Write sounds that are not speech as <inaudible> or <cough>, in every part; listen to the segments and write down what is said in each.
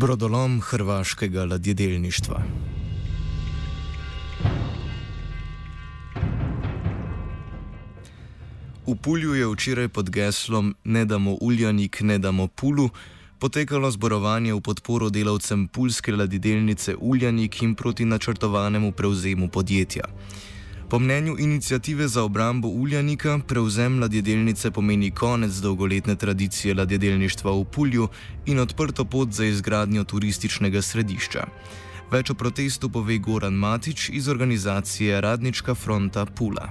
Brodolom hrvaškega ladjedelništva. V Pulju je včeraj pod geslom Ne damo uljanik, ne damo pulu potekalo zborovanje v podporo delavcem pulske ladjedelnice Uljanik in proti načrtovanemu prevzemu podjetja. Po mnenju inicijative za obrambo Uljanika, prevzem ladjedelnice pomeni konec dolgoletne tradicije ladjedelništva v Pulju in odprto pot za izgradnjo turističnega središča. Več o protestu pove Goran Matič iz organizacije Radnička fronta Pula.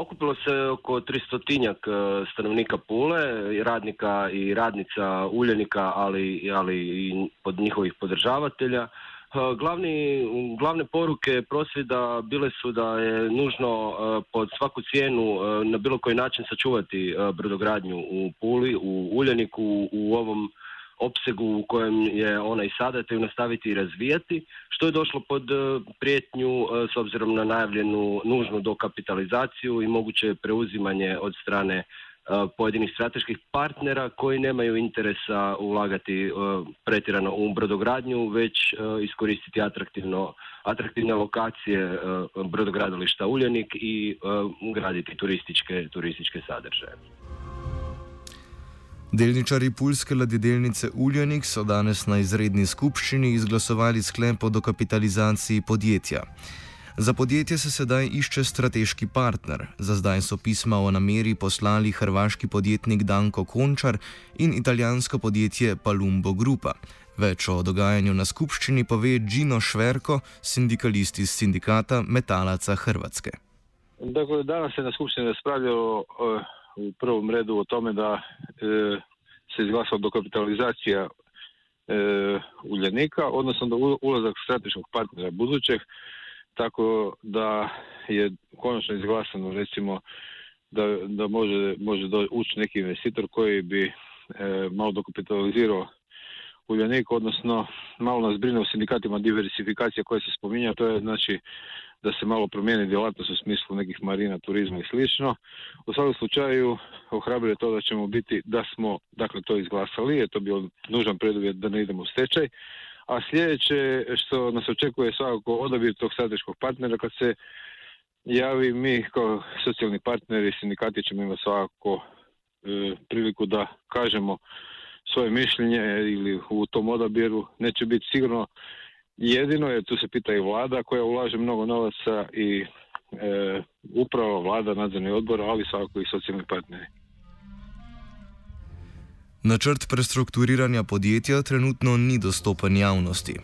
Okupilo se oko 300 stanovnika Pule, radnika i radnica Uljanika, ali, ali i pod njihovih podržavatelja. Glavni, glavne poruke prosvjeda bile su da je nužno pod svaku cijenu na bilo koji način sačuvati brodogradnju u Puli, u Uljaniku, u ovom opsegu u kojem je ona i sada, te ju nastaviti i razvijati, što je došlo pod prijetnju s obzirom na najavljenu nužnu dokapitalizaciju i moguće preuzimanje od strane pojedinih strateških partnera koji nemaju interesa ulagati pretjerano u brodogradnju, već iskoristiti atraktivno, atraktivne lokacije brodogradilišta Uljanik i graditi turističke, turističke sadržaje. Delničari pulske ladjedelnice Uljanik so danes na izredni skupščini izglasovali sklep o dokapitalizaciji podjetja. Za podjetje se sedaj išče strateški partner. Za zdaj so pisma o nameri poslali hrvaški podjetnik Danko Končar in italijansko podjetje Palumbo Grupa. Več o dogajanju na skupščini pove Gino Šverko, sindikalist iz sindikata Metalaca Hrvatske. Dakle, danas se na skupštini raspravljalo u prvom redu o tome da e, se izglasala dokapitalizacija e, Uljanika, odnosno da ulazak strateškog partnera budućeg, tako da je konačno izglasano recimo da, da može, može ući neki investitor koji bi e, malo dokapitalizirao Uljanik, odnosno malo nas brine u sindikatima diversifikacija koja se spominja, to je znači da se malo promijeni djelatnost u smislu nekih marina, turizma i slično. U svakom slučaju ohrabruje to da ćemo biti, da smo dakle to izglasali, je to bio nužan preduvjet da ne idemo u stečaj. A sljedeće što nas očekuje svakako odabir tog strateškog partnera kad se javi mi kao socijalni partneri, sindikati ćemo imati svakako e, priliku da kažemo svoje mišljenje ili u tom odabiru neće biti sigurno jedino, jer tu se pita i vlada koja ulaže mnogo novaca i e, upravo vlada, nadzorni odbor, ali svakako i socijalni partneri. Načrt prestrukturiranja podjetja trenutno ni dostopen javnosti.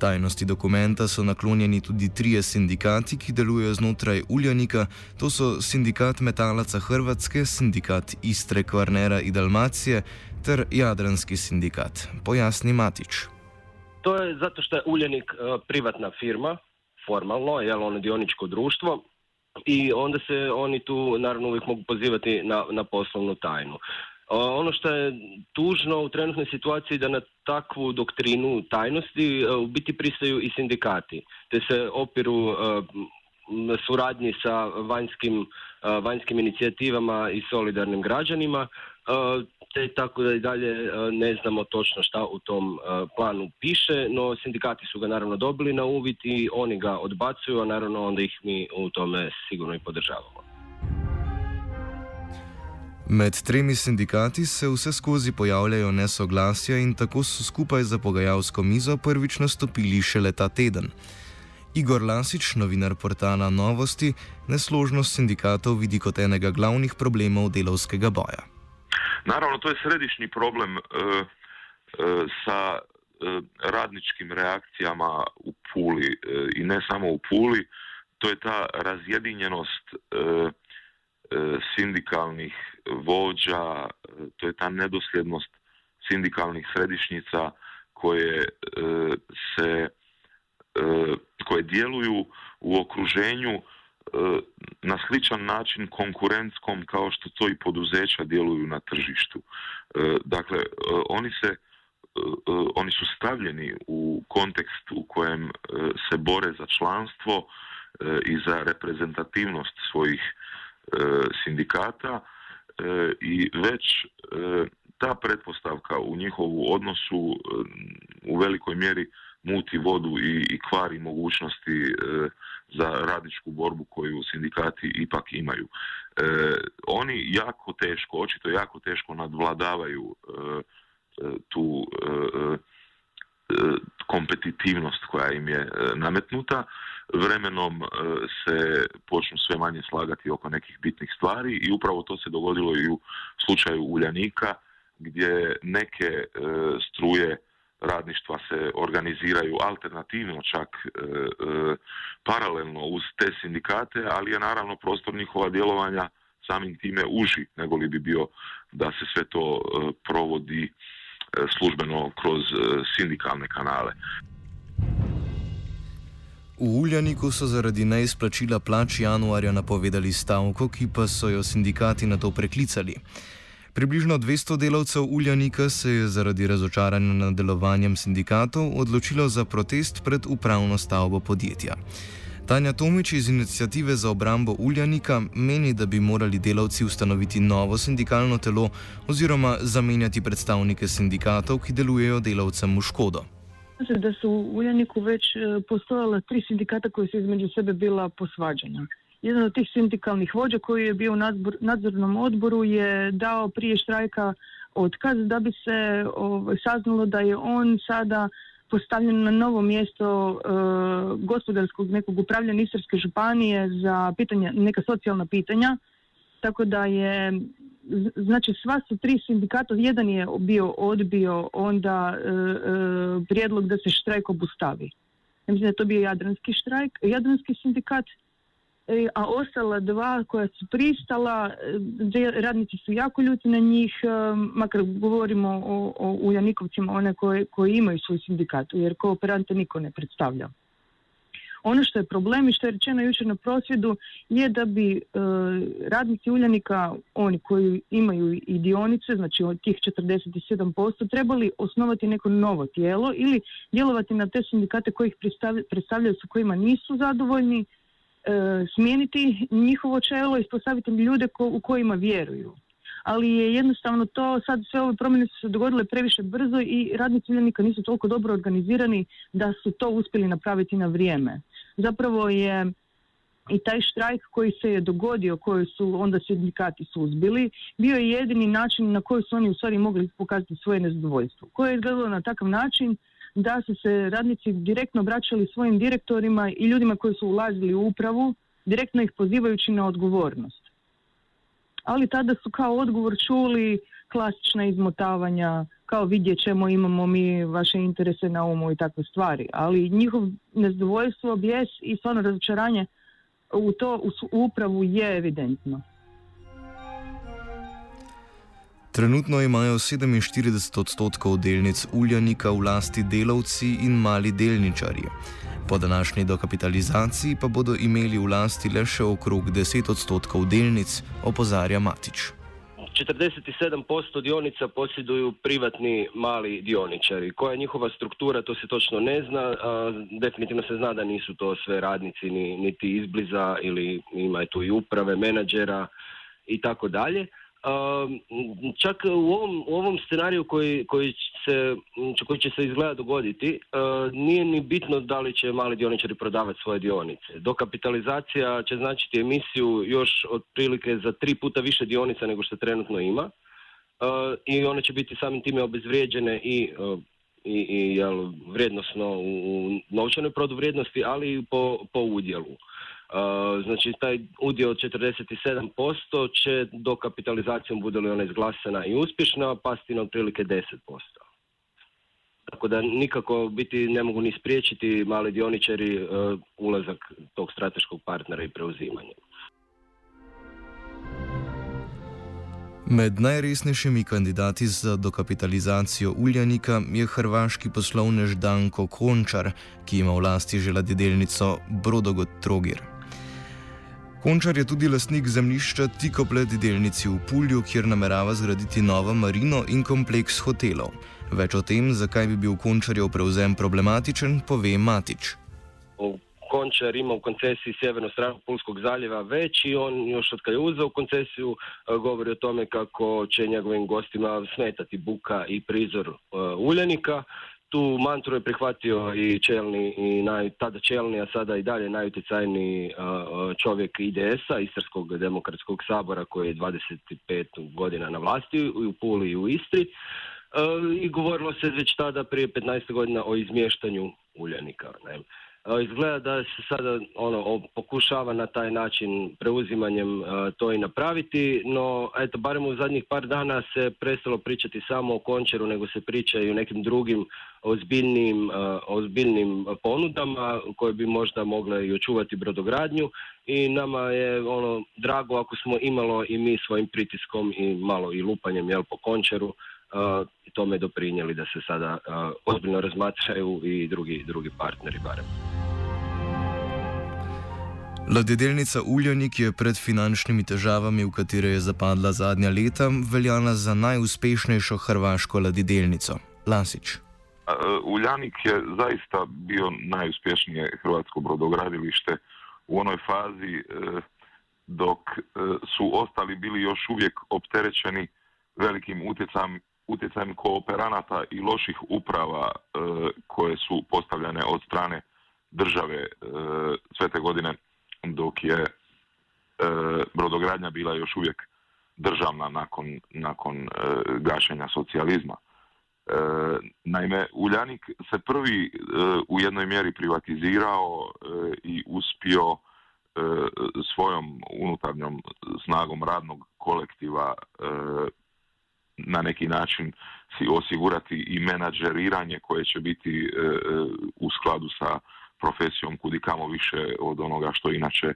Tajnosti dokumenta so naklonjeni tudi trije sindikati, ki delujejo znotraj Uljanika, to so sindikat Metalaca Hrvatske, sindikat Istre Kvarnera in Dalmacije ter Jadranski sindikat. Pojasni Matič. To je zato što je Uljanik privatna firma, formalno, jel ono dioničko društvo, i onda se oni tu naravno uvijek mogu pozivati na, na poslovnu tajnu. Ono što je tužno u trenutnoj situaciji da na takvu doktrinu tajnosti u biti pristaju i sindikati, te se opiru na suradnji sa vanjskim, vanjskim inicijativama i solidarnim građanima, te tako da i dalje ne znamo točno šta u tom planu piše, no sindikati su ga naravno dobili na uvid i oni ga odbacuju, a naravno onda ih mi u tome sigurno i podržavamo. Med tremi sindikati se vse skozi pojavljajo nesoglasja in tako so skupaj za pogajalsko mizo prvič nastopili šele ta teden. Igor Lasič, novinar portala Novosti, nesložnost sindikatov vidi kot enega glavnih problemov delovskega boja. Naravno, to je središnji problem e, e, sa e, radničkim reakcijama u Puli e, i ne samo u Puli, to je ta razjedinjenost e, sindikalnih vođa, to je ta nedosljednost sindikalnih središnjica koje se koje djeluju u okruženju na sličan način konkurentskom kao što to i poduzeća djeluju na tržištu. Dakle, oni se oni su stavljeni u kontekst u kojem se bore za članstvo i za reprezentativnost svojih sindikata i već ta pretpostavka u njihovu odnosu u velikoj mjeri muti vodu i, i kvari mogućnosti za radničku borbu koju sindikati ipak imaju. Oni jako teško, očito jako teško nadvladavaju tu kompetitivnost koja im je nametnuta. Vremenom se počnu sve manje slagati oko nekih bitnih stvari i upravo to se dogodilo i u slučaju Uljanika gdje neke struje radništva se organiziraju alternativno čak paralelno uz te sindikate, ali je naravno prostor njihova djelovanja samim time uži nego li bi bio da se sve to provodi službeno kroz sindikalne kanale. V Uljaniku so zaradi neizplačila plač januarja napovedali stavko, ki pa so jo sindikati na to preklicali. Približno 200 delavcev Uljanika se je zaradi razočaranja nad delovanjem sindikatov odločilo za protest pred upravno stavbo podjetja. Tanja Tomič iz inicijative za obrambo Uljanika meni, da bi morali delavci ustanoviti novo sindikalno telo oziroma zamenjati predstavnike sindikatov, ki delujejo delavcem v škodo. Da su u Uljaniku već postojala tri sindikata koji su između sebe bila posvađana. Jedan od tih sindikalnih vođa koji je bio u nadzornom odboru je dao prije štrajka otkaz da bi se ovaj, saznalo da je on sada postavljen na novo mjesto e, gospodarskog nekog upravljanja Istarske županije za pitanja, neka socijalna pitanja. Tako da je, znači sva su tri sindikata, jedan je bio odbio onda e, e, prijedlog da se štrajk obustavi. Ja mislim da je to bio Jadranski štrajk, Jadranski sindikat, E, a ostala dva koja su pristala, e, radnici su jako ljuti na njih, e, makar govorimo o, o Uljanikovcima, one koje, koji imaju svoj sindikat, jer kooperante niko ne predstavlja. Ono što je problem i što je rečeno jučer na prosvjedu je da bi radnici Uljanika, oni koji imaju i dionice, znači od tih 47%, trebali osnovati neko novo tijelo ili djelovati na te sindikate koji ih predstavljaju su kojima nisu zadovoljni, e, smijeniti njihovo čelo i postaviti ljude ko, u kojima vjeruju. Ali je jednostavno to, sad sve ove promjene su se dogodile previše brzo i radnici Uljanika nisu toliko dobro organizirani da su to uspjeli napraviti na vrijeme. Zapravo je i taj štrajk koji se je dogodio, koji su onda sindikati suzbili, bio je jedini način na koji su oni u stvari mogli pokazati svoje nezadovoljstvo. Koje je izgledalo na takav način da su se radnici direktno obraćali svojim direktorima i ljudima koji su ulazili u upravu, direktno ih pozivajući na odgovornost. Ali tada su kao odgovor čuli klasična izmotavanja, kao vidjet ćemo, imamo mi vaše interese na umu i takve stvari. Ali njihov nezadovoljstvo, bijes i stvarno razočaranje u to u upravu je evidentno. Trenutno imajo 47 odstotkov delnic Uljanika v lasti delavci in mali delničarji. Po današnji dokapitalizaciji pa bodo imeli v lasti le še okrog 10 odstotkov delnic, opozarja Matič. 47% dionica posjeduju privatni mali dioničari. Koja je njihova struktura, to se točno ne zna. definitivno se zna da nisu to sve radnici ni, niti izbliza ili ima tu i uprave, menadžera i tako dalje čak u ovom, u ovom scenariju koji, koji, se, koji će se izgleda dogoditi, nije ni bitno da li će mali dioničari prodavati svoje dionice. Dokapitalizacija će značiti emisiju još otprilike za tri puta više dionica nego što trenutno ima i one će biti samim time obezvrijeđene i i, i jel, vrijednosno u, novčanoj protuvrijednosti, ali i po, po udjelu. Znači taj udio od 47% će do kapitalizacijom bude li ona izglasana i uspješna pasti na otprilike 10%. Tako da nikako biti ne mogu ni spriječiti mali dioničari ulazak tog strateškog partnera i preuzimanje. Med najresnejšimi kandidati za dokapitalizacijo Uljanika je hrvaški poslovnež Danko Končar, ki ima v lasti že ladjedelnico Brodogod Trogir. Končar je tudi lastnik zemljišča tik ob ladjedelnici v Pulju, kjer namerava zgraditi novo marino in kompleks hotelov. Več o tem, zakaj bi bil Končarjev prevzem problematičen, pove Matič. Končar ima u koncesiji sjevernu stranu Pulskog zaljeva već i on još od kad je uzeo koncesiju e, govori o tome kako će njegovim gostima smetati buka i prizor e, uljenika. Tu mantru je prihvatio i čelni, i naj, tada čelni, a sada i dalje najutjecajniji čovjek IDS-a, Istarskog demokratskog sabora koji je 25 godina na vlasti i u Puli i u Istri. I govorilo se već tada prije 15 godina o izmještanju uljenika. Ne. Izgleda da se sada ono pokušava na taj način preuzimanjem to i napraviti, no eto barem u zadnjih par dana se prestalo pričati samo o končeru, nego se priča i o nekim drugim ozbiljnim, ozbiljnim ponudama koje bi možda mogle i očuvati brodogradnju i nama je ono drago ako smo imalo i mi svojim pritiskom i malo i lupanjem jel po končeru tome doprinijeli da se sada ozbiljno razmatraju i drugi, drugi partneri barem. Ladjedelnica Uljanik je pred finančnimi težavami, v katere je zapadla zadnja leta, veljala za najuspešnejšo hrvaško ladjedelnico. Lasič. Uljanik je zaista bio najuspješnije hrvatsko brodogradilište u onoj fazi dok su ostali bili još uvijek opterećeni velikim utjecajem utjecajem kooperanata i loših uprava e, koje su postavljene od strane države e, sve te godine dok je e, brodogradnja bila još uvijek državna nakon, nakon gašenja socijalizma. Naime, Uljanik se prvi u jednoj mjeri privatizirao i uspio svojom unutarnjom snagom radnog kolektiva na neki način si osigurati i menadžeriranje koje će biti e, e, u skladu sa profesijom kudikamo više od onoga što inače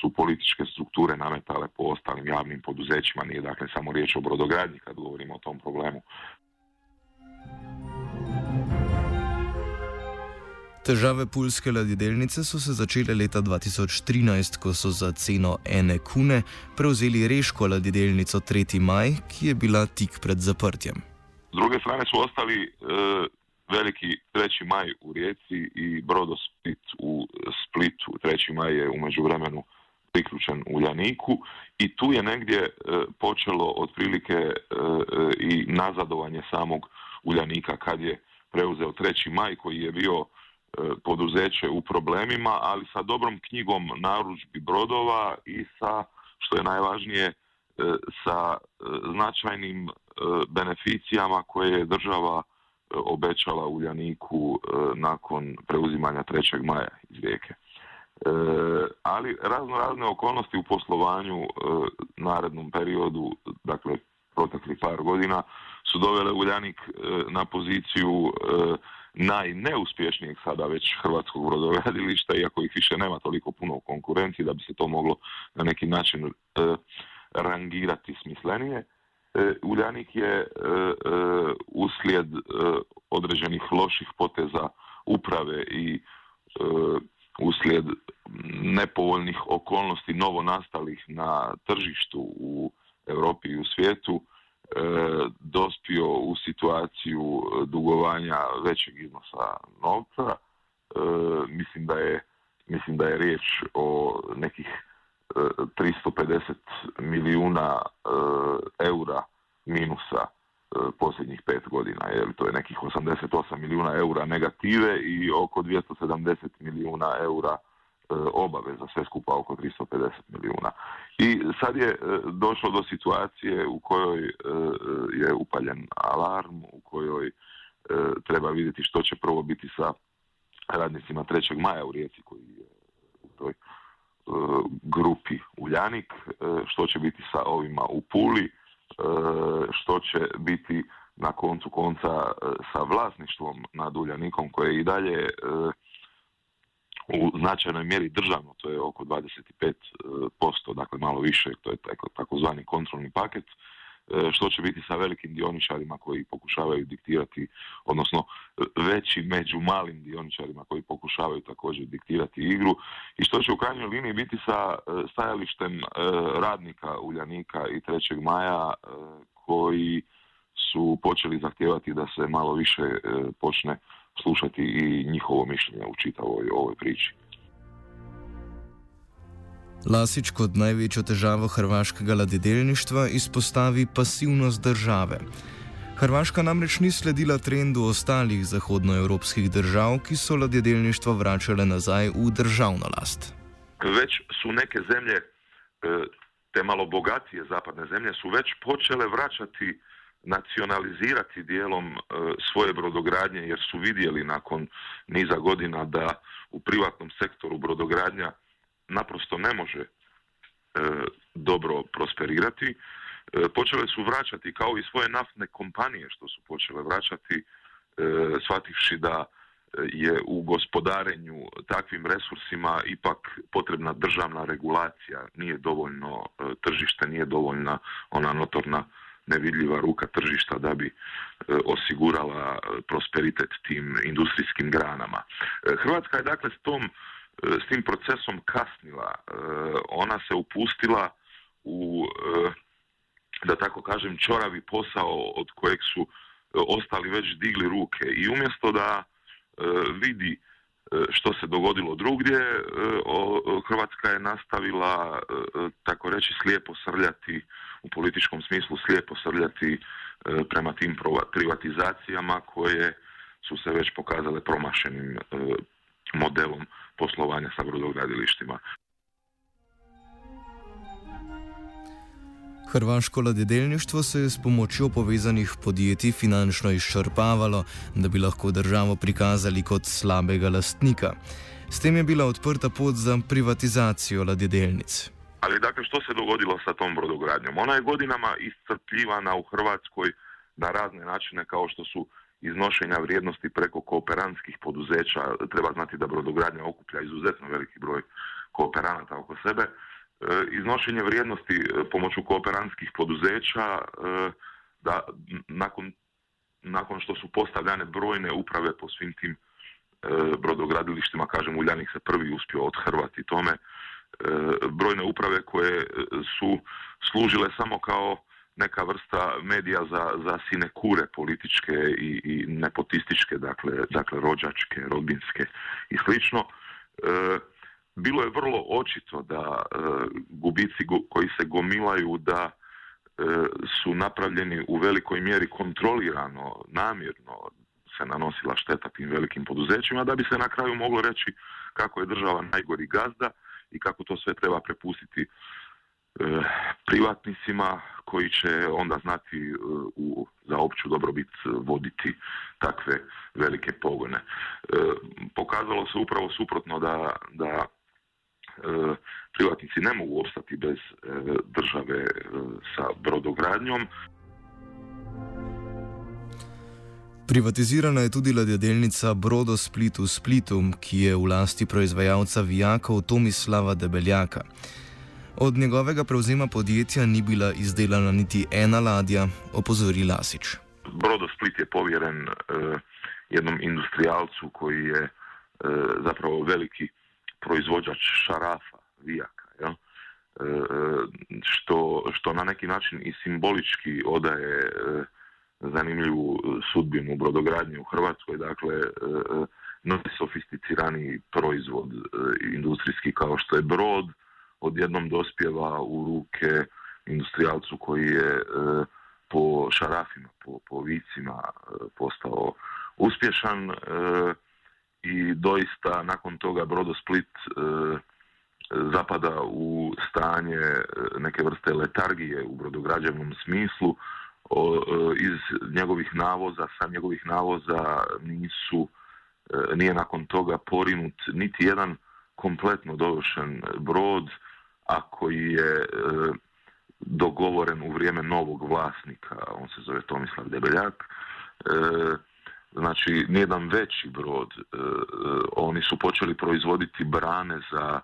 su političke strukture nametale po ostalim javnim poduzećima. Nije dakle samo riječ o brodogradnji kad govorimo o tom problemu. Težave pulske ladjedelnice so se začele leta 2013, ko so za ceno ene kune prevzeli reško ladjedelnico 3. maj, ki je bila tik pred zaprtjem. Z druge strani so ostali e, veliki 3. maj v Rijeci i Brodosplit u Splitu. 3. maj je umeđu vremenu priključen Uljaniku i tu je negdje e, počelo otprilike e, i nazadovanje samog Uljanika kad je preuzeo 3. maj koji je bio E, poduzeće u problemima, ali sa dobrom knjigom narudžbi brodova i sa, što je najvažnije, e, sa e, značajnim beneficijama koje je država obećala Uljaniku nakon preuzimanja 3. maja iz Rijeke. Ali razno razne okolnosti u poslovanju narednom periodu, dakle proteklih par godina, su dovele Uljanik na poziciju najneuspješnijeg sada već hrvatskog brodogradilišta, iako ih više nema toliko puno u konkurenciji da bi se to moglo na neki način e, rangirati smislenije. E, Uljanik je e, uslijed određenih loših poteza uprave i uslijed nepovoljnih okolnosti novo nastalih na tržištu u Europi i u svijetu E, dospio u situaciju dugovanja većeg iznosa novca. E, mislim da je mislim da je riječ o nekih 350 milijuna eura minusa posljednjih pet godina, jer to je nekih 88 milijuna eura negative i oko 270 milijuna eura obaveza, sve skupa oko 350 milijuna. I sad je došlo do situacije u kojoj je upaljen alarm, u kojoj treba vidjeti što će prvo biti sa radnicima 3. maja u Rijeci koji je u toj grupi Uljanik, što će biti sa ovima u Puli, što će biti na koncu konca sa vlasništvom nad Uljanikom koje je i dalje u značajnoj mjeri državno, to je oko 25%, dakle malo više, to je takozvani kontrolni paket, E, što će biti sa velikim dioničarima koji pokušavaju diktirati, odnosno veći među malim dioničarima koji pokušavaju također diktirati igru i što će u krajnjoj liniji biti sa e, stajalištem e, radnika Uljanika i 3. maja koji su počeli zahtijevati da se malo više počne slušati i njihovo mišljenje u čitavoj ovoj priči. Lasič kot največjo težavo hrvaškega ladjedelništva izpostavi pasivnost države. Hrvaška namreč ni sledila trendu ostalih zahodnoevropskih držav, ki so ladjedelništvo vračale nazaj v državno last. Več so neke zemlje, eh, te malo bogatije zapadne zemlje, so več počele vračati, nacionalizirati dijelom eh, svoje brodogradnje, jer so vidjeli nakon niza godina, da v privatnom sektoru brodogradnja naprosto ne može e, dobro prosperirati. E, počele su vraćati kao i svoje naftne kompanije što su počele vraćati e, shvativši da je u gospodarenju takvim resursima ipak potrebna državna regulacija, nije dovoljno tržište, nije dovoljna ona notorna nevidljiva ruka tržišta da bi osigurala prosperitet tim industrijskim granama. Hrvatska je dakle s tom s tim procesom kasnila. E, ona se upustila u, e, da tako kažem, čoravi posao od kojeg su e, ostali već digli ruke i umjesto da vidi što se dogodilo drugdje, Hrvatska je nastavila, tako reći, slijepo srljati, u političkom smislu slijepo srljati prema tim privatizacijama koje su se već pokazale promašenim modelom poslovanja sa brodogradilištima. Hrvaško ladjedelništvo se je s pomočjo povezanih podjetij finančno izčrpavalo, da bi lahko državo prikazali kot slabega lastnika. S tem je bila odprta pot za privatizacijo ladjedelnic. Ali dakle, što se dogodilo sa tom brodogradnjom? Ona je godinama iscrpljivana u Hrvatskoj na razne načine kao što su iznošenja vrijednosti preko kooperantskih poduzeća. Treba znati da brodogradnja okuplja izuzetno veliki broj kooperanata oko sebe. E, iznošenje vrijednosti e, pomoću kooperantskih poduzeća e, da nakon, nakon što su postavljane brojne uprave po svim tim brodogradilištima, kažem Uljanik se prvi uspio odhrvati tome, brojne uprave koje su služile samo kao neka vrsta medija za, za sinekure političke i, i nepotističke, dakle, dakle rođačke, rodbinske i slično. E, bilo je vrlo očito da e, gubici koji se gomilaju da e, su napravljeni u velikoj mjeri kontrolirano, namjerno se nanosila šteta tim velikim poduzećima, da bi se na kraju moglo reći kako je država najgori gazda i kako to sve treba prepustiti privatnicima koji će onda znati e, u, za opću dobrobit voditi takve velike pogone. E, pokazalo se upravo suprotno da, da e, privatnici ne mogu ostati bez države sa brodogradnjom. Privatizirana je tudi ladjedelnica Brodo Split v Splitu, ki je v lasti proizvajalca vijakov Tomislava Debeljaka. Od njegovega prevzema podjetja ni bila izdelana niti ena ladja, opozori Lasič. Brodosplit je povjeren uh, jednom industrijalcu koji je uh, zapravo veliki proizvođač šarafa, vijaka, ja? uh, što, što na neki način i simbolički odaje uh, zanimljivu sudbinu brodogradnje u Hrvatskoj, dakle najsofisticiraniji proizvod industrijski kao što je brod, odjednom dospjeva u ruke industrijalcu koji je e, po šarafima, po, po vicima e, postao uspješan i doista nakon toga Brodosplit zapada u stanje neke vrste letargije u brodograđevnom smislu. iz njegovih navoza, sa njegovih navoza nisu, nije nakon toga porinut niti jedan kompletno dovršen brod, a koji je e, dogovoren u vrijeme novog vlasnika, on se zove Tomislav Debeljak. E, znači, nijedan veći brod, e, oni su počeli proizvoditi brane za,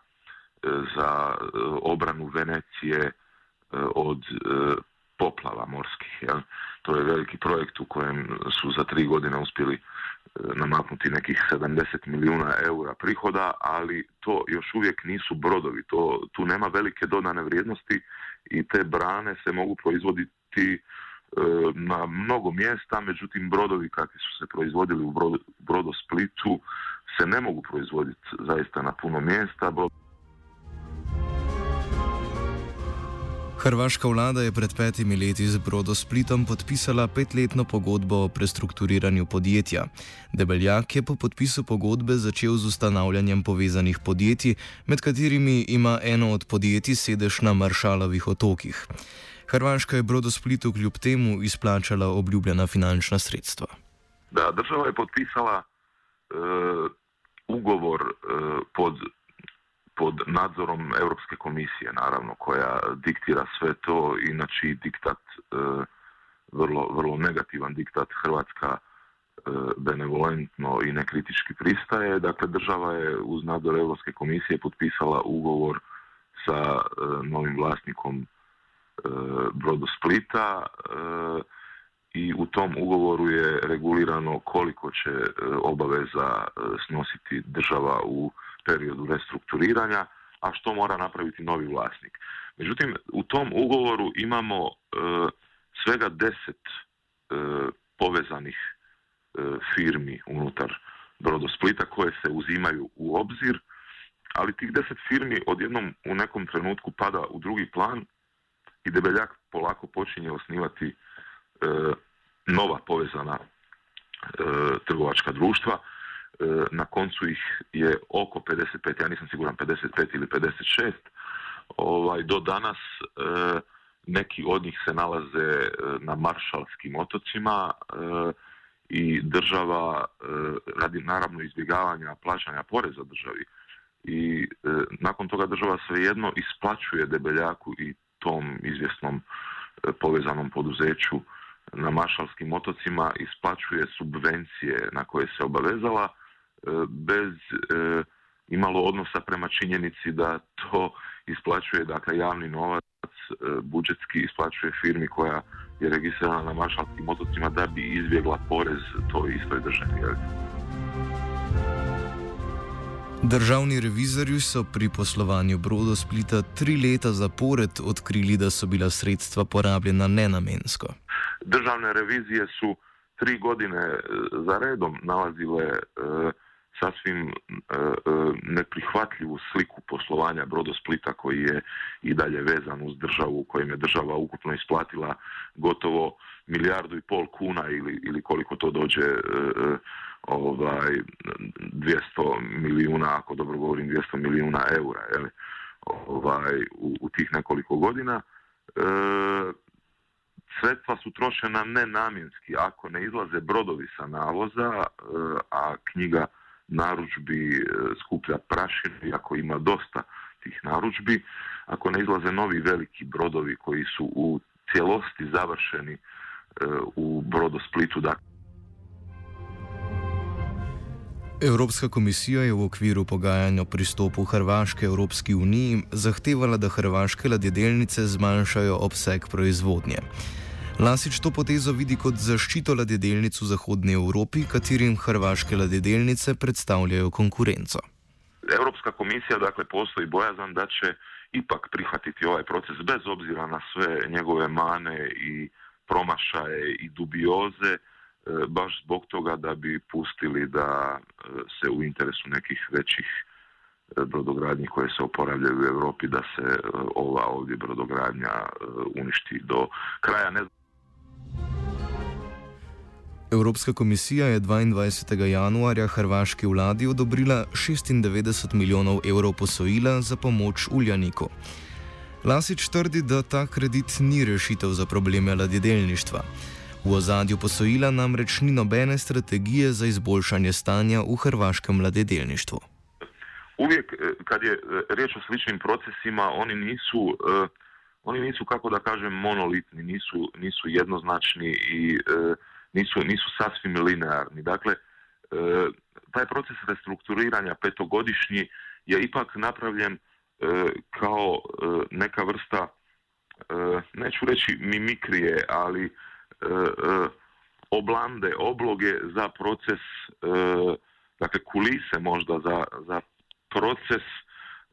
za obranu Venecije od poplava morskih. Jel? To je veliki projekt u kojem su za tri godine uspjeli namaknuti nekih 70 milijuna eura prihoda, ali to još uvijek nisu brodovi, to, tu nema velike dodane vrijednosti i te brane se mogu proizvoditi e, na mnogo mjesta, međutim brodovi kakvi su se proizvodili u Brodosplitu se ne mogu proizvoditi zaista na puno mjesta. Hrvaška vlada je pred petimi leti z Brodosplitom podpisala petletno pogodbo o prestrukturiranju podjetja. Debeljak je po podpisu pogodbe začel z ustanavljanjem povezanih podjetij, med katerimi ima eno od podjetij sedež na Maršalovih otokih. Hrvaška je Brodosplitu kljub temu izplačala obljubljena finančna sredstva. Da, država je podpisala uh, ugovor uh, pod pod nadzorom Europske komisije, naravno, koja diktira sve to, inače diktat, e, vrlo, vrlo negativan diktat Hrvatska benevolentno i nekritički pristaje. Dakle, država je uz nadzor Europske komisije potpisala ugovor sa novim vlasnikom Brodosplita i u tom ugovoru je regulirano koliko će obaveza snositi država u periodu restrukturiranja, a što mora napraviti novi vlasnik. Međutim, u tom ugovoru imamo svega deset povezanih firmi unutar Brodosplita koje se uzimaju u obzir, ali tih deset firmi odjednom u nekom trenutku pada u drugi plan i Debeljak polako počinje osnivati nova povezana trgovačka društva. E, na koncu ih je oko 55, ja nisam siguran 55 ili 56, ovaj, do danas e, neki od njih se nalaze e, na maršalskim otocima i država radi naravno izbjegavanja plaćanja poreza državi. I nakon toga država svejedno isplaćuje debeljaku i tom izvjesnom povezanom poduzeću na maršalskim otocima isplaćuje subvencije na koje se obavezala bez e, imalo odnosa prema činjenici da to isplaćuje dakle javni novac e, budžetski isplaćuje firmi koja je registrirana na maršalskim otocima da bi izbjegla porez toj istoj državi. Državni revizorji so pri poslovanju Brodo Splita tri leta zapored odkrili, da so bila sredstva porabljena nenamensko. Državne revizije su tri godine e, za redom nalazile uh, sasvim e, neprihvatljivu sliku poslovanja Brodosplita koji je i dalje vezan uz državu u kojem je država ukupno isplatila gotovo milijardu i pol kuna ili, ili koliko to dođe e, ovaj 200 milijuna, ako dobro govorim 200 milijuna eura jel, ovaj, u, u tih nekoliko godina. E, sredstva su trošena nenamjenski. Ako ne izlaze brodovi sa navoza, a knjiga narudžbi e, skuplja prašinu, iako ima dosta tih narudžbi, ako ne izlaze novi veliki brodovi koji su u cijelosti završeni e, u Brodosplitu, da Evropska komisija je v okviru pogajanja o pristopu Hrvaške Evropski uniji zahtevala, da hrvaške ladjedelnice zmanjšajo obseg proizvodnje. Lasič to potezo vidi kot zaščito ladjedelnic v Zahodnji Evropi, katerim hrvaške ladjedelnice predstavljajo konkurenco. Evropska komisija dakle postoji bojazan da će ipak prihvatiti ovaj proces bez obzira na sve njegove mane i promašaje i dubioze, baš zbog toga da bi pustili da e, se u interesu nekih većih brodogradnji koje se oporavljaju u Europi da se e, ova ovdje brodogradnja e, uništi do kraja. Ne Evropska komisija je 22. januarja hrvaški vladi odobrila 96 milijonov evrov posojila za pomoč Uljaniku. Lasič trdi, da ta kredit ni rešitev za probleme ladjedelništva. V ozadju posojila namreč ni nobene strategije za izboljšanje stanja v hrvaškem ladjedelništvu. Uvijek e, kad je e, riječ o sličnim procesima, oni nisu, uh, oni nisu kako da kažem monolitni, nisu, nisu jednoznačni i uh, nisu, nisu sasvim linearni. Dakle, taj proces restrukturiranja petogodišnji je ipak napravljen kao neka vrsta, neću reći mimikrije, ali oblande, obloge za proces, dakle kulise možda za, za proces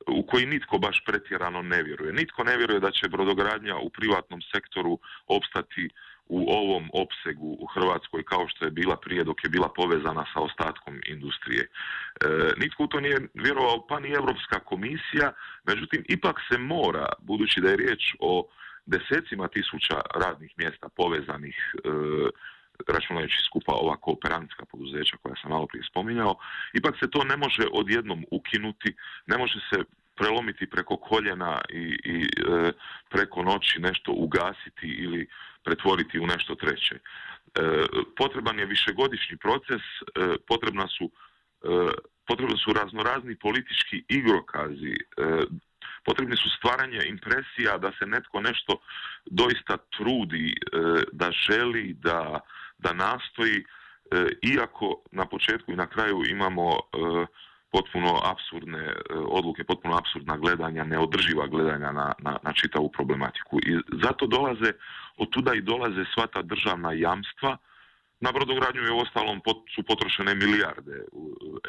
u koji nitko baš pretjerano ne vjeruje. Nitko ne vjeruje da će brodogradnja u privatnom sektoru opstati u ovom opsegu u Hrvatskoj kao što je bila prije dok je bila povezana sa ostatkom industrije. E, nitko u to nije vjerovao pa ni Europska komisija, međutim ipak se mora, budući da je riječ o desecima tisuća radnih mjesta povezanih e, računajući skupa ova kooperantska poduzeća koja sam malo prije spominjao, ipak se to ne može odjednom ukinuti, ne može se prelomiti preko koljena i, i e, preko noći nešto ugasiti ili pretvoriti u nešto treće. E, potreban je višegodišnji proces, e, potrebna su potrebni su raznorazni politički igrokazi, potrebni su stvaranje impresija da se netko nešto doista trudi, da želi, da, da nastoji, iako na početku i na kraju imamo potpuno absurdne e, odluke, potpuno absurdna gledanja, neodrživa gledanja na, na, na čitavu problematiku. I zato dolaze, od tuda i dolaze sva ta državna jamstva, na brodogradnju je u ostalom su potrošene milijarde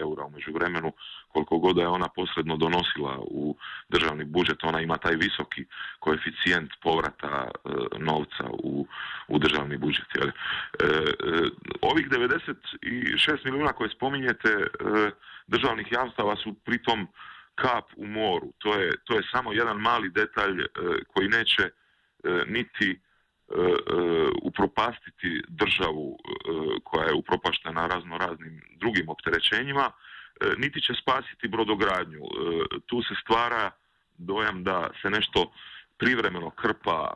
eura umeđu vremenu, koliko god je ona posredno donosila u državni budžet, ona ima taj visoki koeficijent povrata e, novca u, u državni budžet. E, ovih 96 milijuna koje spominjete državnih jamstava su pritom kap u moru. To je, to je samo jedan mali detalj e, koji neće e, niti e, upropastiti državu koja je upropaštena razno raznim drugim opterećenjima, niti će spasiti brodogradnju. Tu se stvara dojam da se nešto privremeno krpa,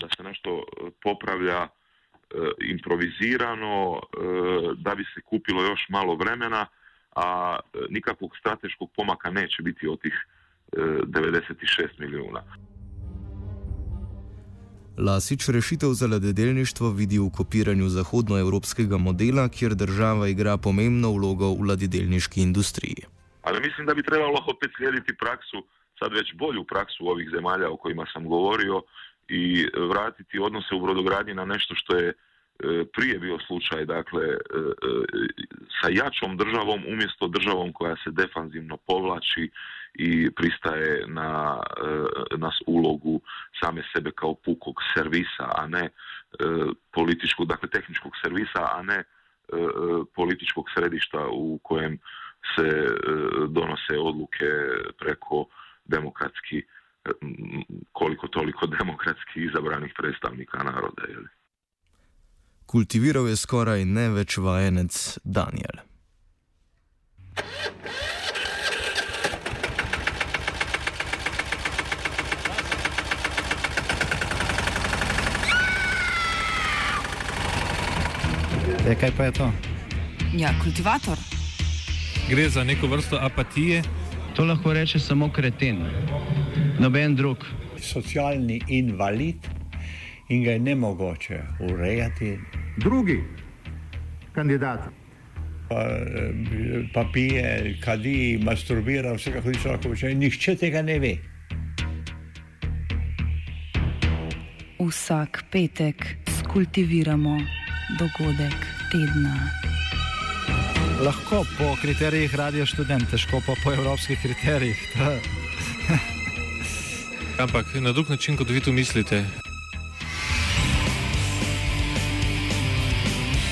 da se nešto popravlja improvizirano, da bi se kupilo još malo vremena, a e, nikakvog strateškog pomaka neće biti od tih 96 e, milijuna. Lasič rešitev za ladjedelništvo vidi v kopiranju zahodnoevropskega modela, kjer država igra pomembno vlogo v ladjedelniški industriji. Ali mislim, da bi trebalo opet slijediti praksu, sad već bolju praksu ovih zemalja o kojima sam govorio i vratiti odnose u brodogradnji na nešto što je prije bio slučaj dakle e, e, sa jačom državom umjesto državom koja se defanzivno povlači i pristaje na nas ulogu same sebe kao pukog servisa, a ne političkog, dakle tehničkog servisa, a ne političkog središta u kojem se donose odluke preko demokratski koliko toliko demokratski izabranih predstavnika naroda. Jeli? Kultiviral je skoraj ne več vajenec Daniel. E, kaj pa je to? Ja, kultivator. Gre za neko vrsto apatije. To lahko reče samo kreten, noben drug. Socialni invalid in ga je ne mogoče urejati. Drugi kandidat. Pa, pa pije, kadi, masturbira, vse kako ti lahko reče, nihče tega ne ve. Vsak petek skultiviramo dogodek tedna. Lahko po kriterijih radio študent, težko pa po evropskih kriterijih. <laughs> Ampak na drug način, kot vi to mislite.